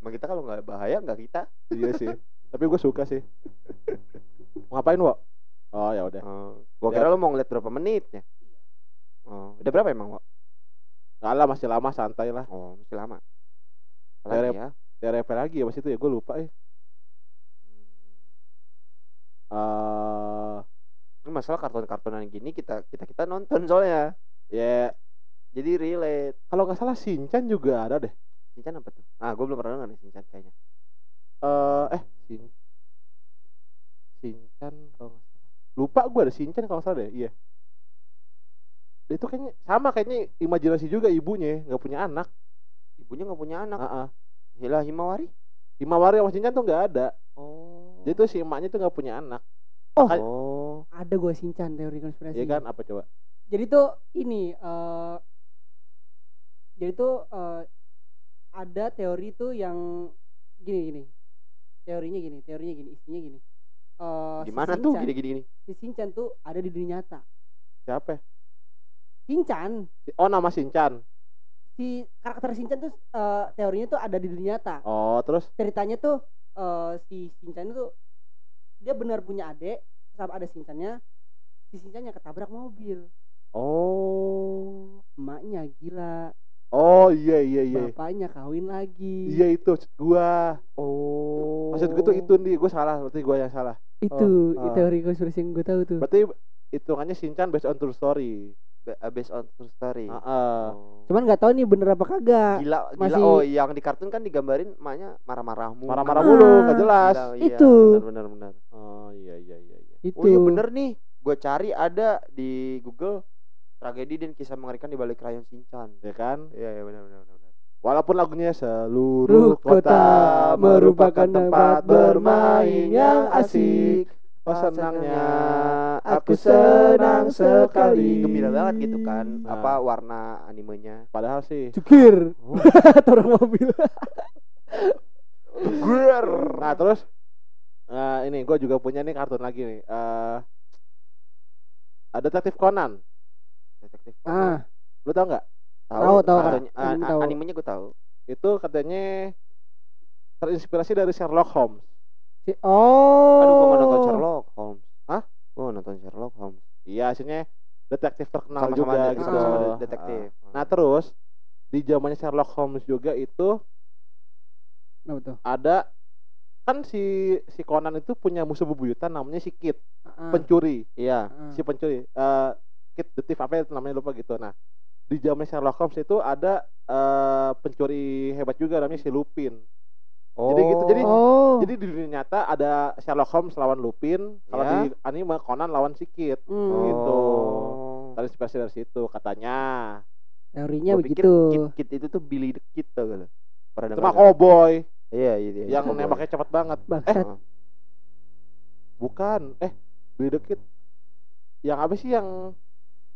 Emang kita kalau nggak bahaya nggak kita. iya sih. Tapi gue suka sih. Mau ngapain, Wok? Oh, ya udah. Oh, gua Ya. kira lu mau ngeliat berapa menitnya. Oh, udah berapa emang, Wak? Enggak lah, masih lama santai lah. Oh, masih lama. Apalagi ya? Teori apa lagi ya pas itu ya? Gue lupa ya. Eh, Ini masalah kartun-kartunan gini kita kita kita nonton soalnya. ya Jadi relate. kalau nggak salah Shinchan juga ada deh. Shinchan apa tuh? Ah, gue belum pernah denger nih Shinchan kayaknya. Eh, eh Shin Shinchan kalau nggak salah. Lupa gue ada Shinchan kalau nggak salah deh. Iya. Dia itu kayaknya sama kayaknya imajinasi juga ibunya nggak punya anak. Ibunya nggak punya anak. Heeh. Hila Himawari. Himawari sama Shinchan tuh nggak ada. Oh. Jadi tuh si emaknya tuh nggak punya anak. Oh. Makanya- Oh. Ada gue sinchan teori konspirasi. Iya kan? Apa coba? Jadi tuh ini eh jadi tuh eh, ada teori tuh yang gini gini. Teorinya gini, teorinya gini, isinya gini. Eh, si Gimana tuh Shinchan- gini-gini gini? Si Shinchan tuh ada di dunia nyata. Siapa? ya? Shinchan, Si- Oh nama Shinchan. si karakter Shinchan tuh eh, teorinya tuh ada di dunia nyata. Oh terus? Ceritanya tuh eh, si Shinchan itu dia benar punya adik, sama ada Shinchannya. Si Shinchannya ketabrak mobil. Oh. Emaknya gila, Oh iya iya iya. bapaknya kawin lagi. Iya itu maksud gua. Oh. Maksud gue tuh itu nih, gue salah, berarti gua yang salah. Itu Oh, itu ah. teori konspirasi yang gue tahu tuh. Berarti hitungannya Shinchan based on true story. Uh, based on true story. Heeh. Oh. Cuman nggak tahu nih bener apa kagak. gila gila masih- oh yang di kartun kan digambarin emaknya marah-marah mulu. Marah-marah Ah. mulu, gak jelas. Gila, iya, Itu. benar benar benar. Oh iya iya iya iya. Itu. Oh iya bener nih, gue cari ada di Google tragedi dan kisah mengerikan di balik krayon Shinchan. Ya kan? Iya iya benar benar benar. benar. Walaupun lagunya seluruh Ruh kota merupakan tempat bermain yang asik. Oh senangnya, aku senang sekali. Gembira banget gitu kan. Nah. Apa warna animenya? Padahal sih. Cukir. Oh. Turun mobil. Ger. Nah terus, eh, ini gue juga punya nih kartun lagi nih. Eh, ada detektif Conan. Detektif. Ah, Lu tau nggak? Tahu, tahu, Kartunya- ah, tahu. Animenya gue tahu. Itu katanya terinspirasi dari Sherlock Holmes. Si oh. Aduh, gue mau nonton Sherlock Holmes. Hah? Gue mau nonton Sherlock Holmes. Iya, hasilnya detektif terkenal Sama-sama juga de- gitu. de- Ah. detektif. Nah terus di zamannya Sherlock Holmes juga itu Kenapa tuh? ada kan si si Conan itu punya musuh bebuyutan namanya si Kit Ah, pencuri Iya. ah. si pencuri eh Kit detektif apa ya namanya lupa gitu nah di zaman Sherlock Holmes itu ada eh pencuri hebat juga namanya si Lupin Jadi gitu, jadi- Oh. jadi di dunia nyata ada Sherlock Holmes lawan Lupin kalau Ya. di anime Conan lawan si Kit Hmm, gitu. Oh. terinspirasi dari situ katanya Teorinya Gua pikir begitu. Kit, Kit itu tuh Billy the Kid tau gak lo? Pernah cuma cowboy Iya, iya, iya. yang Cowboy. nembaknya cepat banget Bangsat. Oh. bukan eh Billy the Kid yang apa sih yang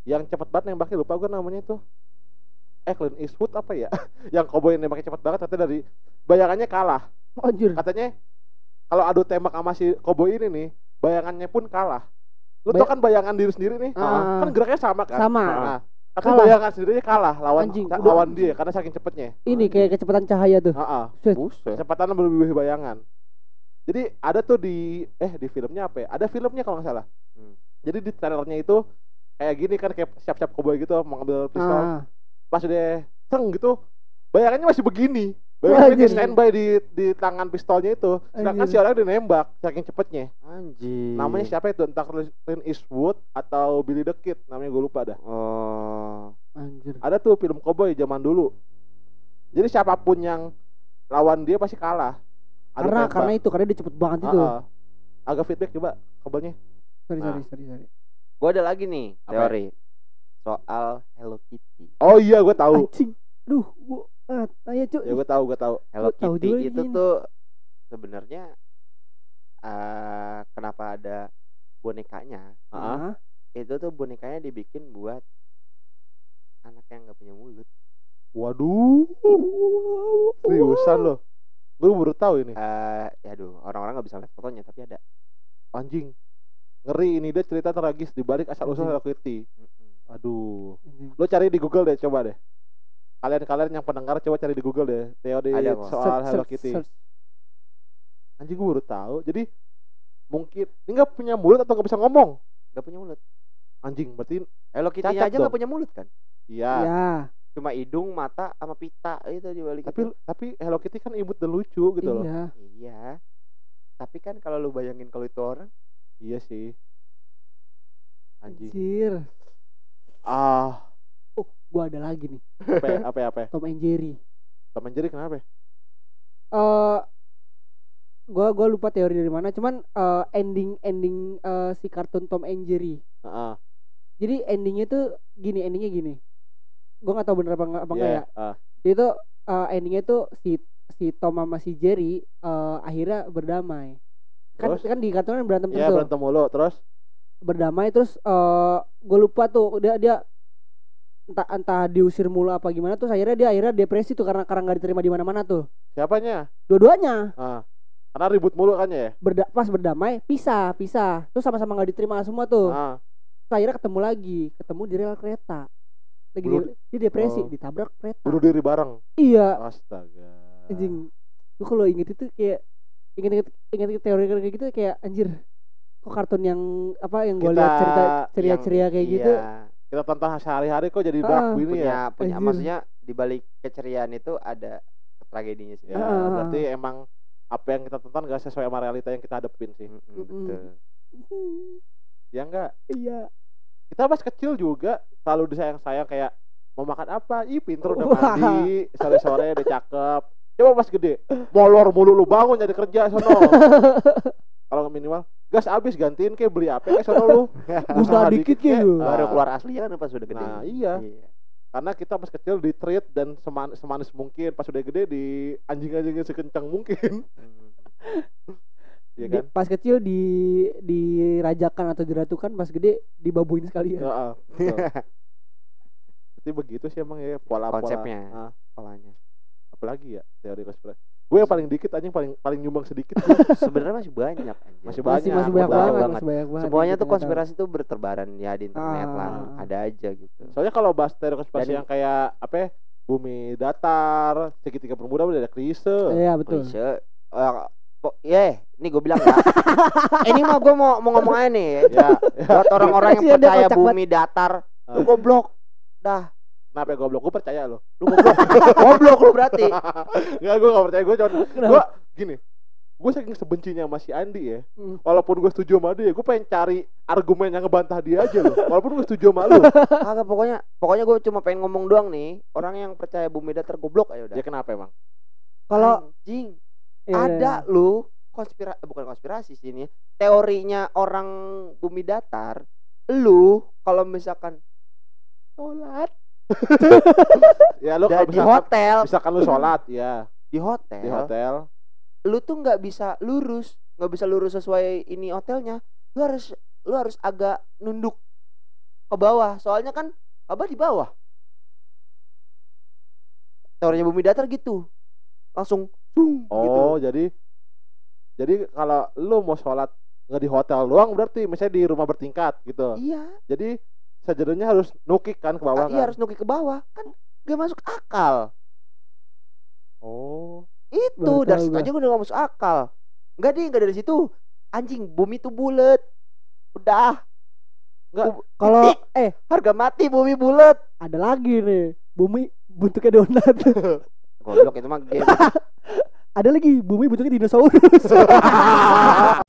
yang cepat banget nembaknya lupa gue namanya itu eh Clint Eastwood apa ya yang cowboy yang nembaknya cepat banget katanya dari bayangannya kalah Anjir. katanya kalau adu tembak sama si cowboy ini nih bayangannya pun kalah lu Bay- tau kan bayangan diri sendiri nih Ah. kan geraknya sama kan Sama. nah, tapi Kalah. bayangan sendiri kalah lawan Anjing, ka- udah- lawan dia karena saking cepetnya Ini kayak kecepatan cahaya tuh. Heeh. Set. Buset. kecepatan berlebih bayangan jadi ada tuh di eh di filmnya apa ya ada filmnya kalau nggak salah Hmm. jadi di trailernya itu kayak gini kan kayak siap-siap cowboy gitu mengambil pistol Ah. Pas udah seng gitu bayangannya masih begini bayangannya Anjir. di standby di di tangan pistolnya itu sedangkan Anjir. si orang udah nembak saking cepetnya Anjir. namanya siapa itu entah Clint Eastwood atau Billy the Kid namanya gue lupa dah Oh. Anjir. ada tuh film cowboy zaman dulu jadi siapa pun yang lawan dia pasti kalah Karena tembak. karena itu karena dia cepet banget itu. Agak feedback coba kabelnya Sorry Nah. sorry sorry sorry. Gue ada lagi nih Apa? teori soal Hello Kitty. oh iya gue tahu Anjing. Duh, gua ah, ayo cuy. ya gue tahu gue tahu Hello Gua tahu Kitty juga itu ini. tuh sebenarnya eh kenapa ada bonekanya? Ah, Ah. Itu tuh bonekanya dibikin buat anak yang nggak punya mulut. waduh seriusan loh gue baru tahu ini Eh, ya aduh, orang-orang nggak bisa lihat fotonya tapi ada. anjing ngeri ini dia cerita tragis di balik asal usul. Hello Kitty. Aduh lo cari di Google deh coba deh kalian-kalian yang pendengar coba cari di Google deh teori Ada kok. soal Search, Hello Kitty search. anjing gue baru tahu jadi mungkin ini nggak punya mulut atau nggak bisa ngomong Nggak punya mulut. anjing berarti Hello Kitty aja nggak punya mulut kan? iya Ya. Cuma hidung, mata, sama pita itu di balik tapi itu. tapi Hello Kitty kan imut dan lucu gitu loh Iya. Iya. Tapi kan kalau lu bayangin kalau itu orang, iya sih anjing Anjir. Ah Oh, gua ada lagi nih. apa ya, apa ya, apa ya? Tom and Jerry. Tom and Jerry kenapa ya? Eh gua gua lupa teori dari mana, cuman eh, ending ending eh, si kartun Tom and Jerry. Heeh. Jadi endingnya tuh gini, endingnya gini. Gua nggak tahu bener apa nggak apa enggak Iya, ya. Dia tuh eh, endingnya tuh si si Tom sama si Jerry eh, akhirnya berdamai. Kan Terus? kan di kartun kan berantem Iya terus tuh. berantem mulu terus berdamai terus eh gue lupa tuh dia dia entah entah diusir mulu apa gimana tuh akhirnya dia akhirnya depresi tuh karena karena nggak diterima di mana-mana tuh siapanya? dua-duanya Ah. Karena ribut mulu kan ya? berda pas berdamai pisah pisah terus sama-sama nggak diterima semua tuh Ah. Terus akhirnya ketemu lagi ketemu di rel kereta lagi Bunuh- dia, dia depresi Oh. ditabrak kereta Bunuh diri bareng. iya Astaga. anjing lu kalau inget itu kayak inget inget inget teori kayak gitu kayak anjir kok kartun yang apa yang gue lihat cerita ceria-ceria kayak gitu iya, Kita tonton sehari-hari kok jadi Ah. dark gini punya ya. punya Anjir. maksudnya di balik keceriaan itu ada tragedinya sih. Ya, Ah. berarti emang apa yang kita tonton gak sesuai sama realita yang kita hadepin sih. Mm-mm, Mm-mm. betul. Ya enggak? iya Kita pas kecil juga selalu disayang-sayang kayak mau makan apa? Ih, pinter udah Wah. mandi, sore-sore udah cakep. Coba pas gede, molor mulu lu bangun jadi kerja sono. Kalau minimal gas habis gantiin kayak beli apa kayak sono lu. Usaha dikit kayak kayak, lu. ah. Baru keluar asli kan pas udah gede. Nah, iya. karena kita pas kecil di treat dan seman- semanis mungkin pas udah gede di anjing-anjingin sekencang mungkin Iya Di- kan pas kecil di dirajakan atau diratukan pas gede dibabuin sekali ya. Berarti begitu sih emang ya pola-pola Konsepnya. Ah, polanya apalagi ya teori konspirasi gue yang paling dikit anjing paling paling nyumbang sedikit sebenarnya masih banyak. Masih Masih banyak, masih banyak betul banget, banget. masih banyak banget. semuanya yang tuh konspirasi tuh berterbaran ya di internet Ah. lah ada aja gitu soalnya kalau bahas teori konspirasi Dan- yang kayak apa ya, bumi datar segitiga bermuda udah ada klise tahu. Iya betul. klise Eh, po- yeah, ini gue bilang ya. ini mah gue mau mau ngomong aja nih. ya, ya. Buat orang-orang yang Iya, percaya bumi datar, lu Ah. goblok. Dah, kenapa ya goblok. Gue percaya loh lu goblok. goblok lu berarti. Enggak, gue gak percaya. Gue cuma gue gini. Gue saking sebencinya sama si Andi ya. Hmm. walaupun gue setuju sama dia gue pengen cari argumen yang ngebantah dia aja loh. Walaupun gue setuju sama lu. Kagak pokoknya pokoknya gue cuma pengen ngomong doang nih. Orang yang percaya bumi datar goblok aja udah. ya kenapa emang? Kalau anjing iya, ada lu konspirasi bukan konspirasi sih ini teorinya orang bumi datar lu kalau misalkan sholat ya lu kalau di misalkan, hotel. misalkan lu sholat ya. Di hotel, di hotel. Lu tuh nggak bisa lurus nggak bisa lurus sesuai ini hotelnya. Lu harus lu harus agak nunduk ke bawah. Soalnya kan Ka'bah di bawah. Teorinya bumi datar gitu. Langsung sung, gitu. Oh jadi jadi kalau lu mau sholat nggak di hotel doang berarti misalnya di rumah bertingkat gitu. Iya. Jadi sajadahnya harus nukik kan ke bawah iya kan? harus nukik ke bawah. Kan gak masuk akal. Oh. Itu dari situ aja udah gak masuk akal. Enggak deh enggak dari situ. Anjing bumi tuh bulat. Udah. Kalau Titik. eh. Harga mati bumi bulat. Ada lagi nih bumi bentuknya donat. goblok itu mah game. Ada lagi bumi bentuknya dinosaurus.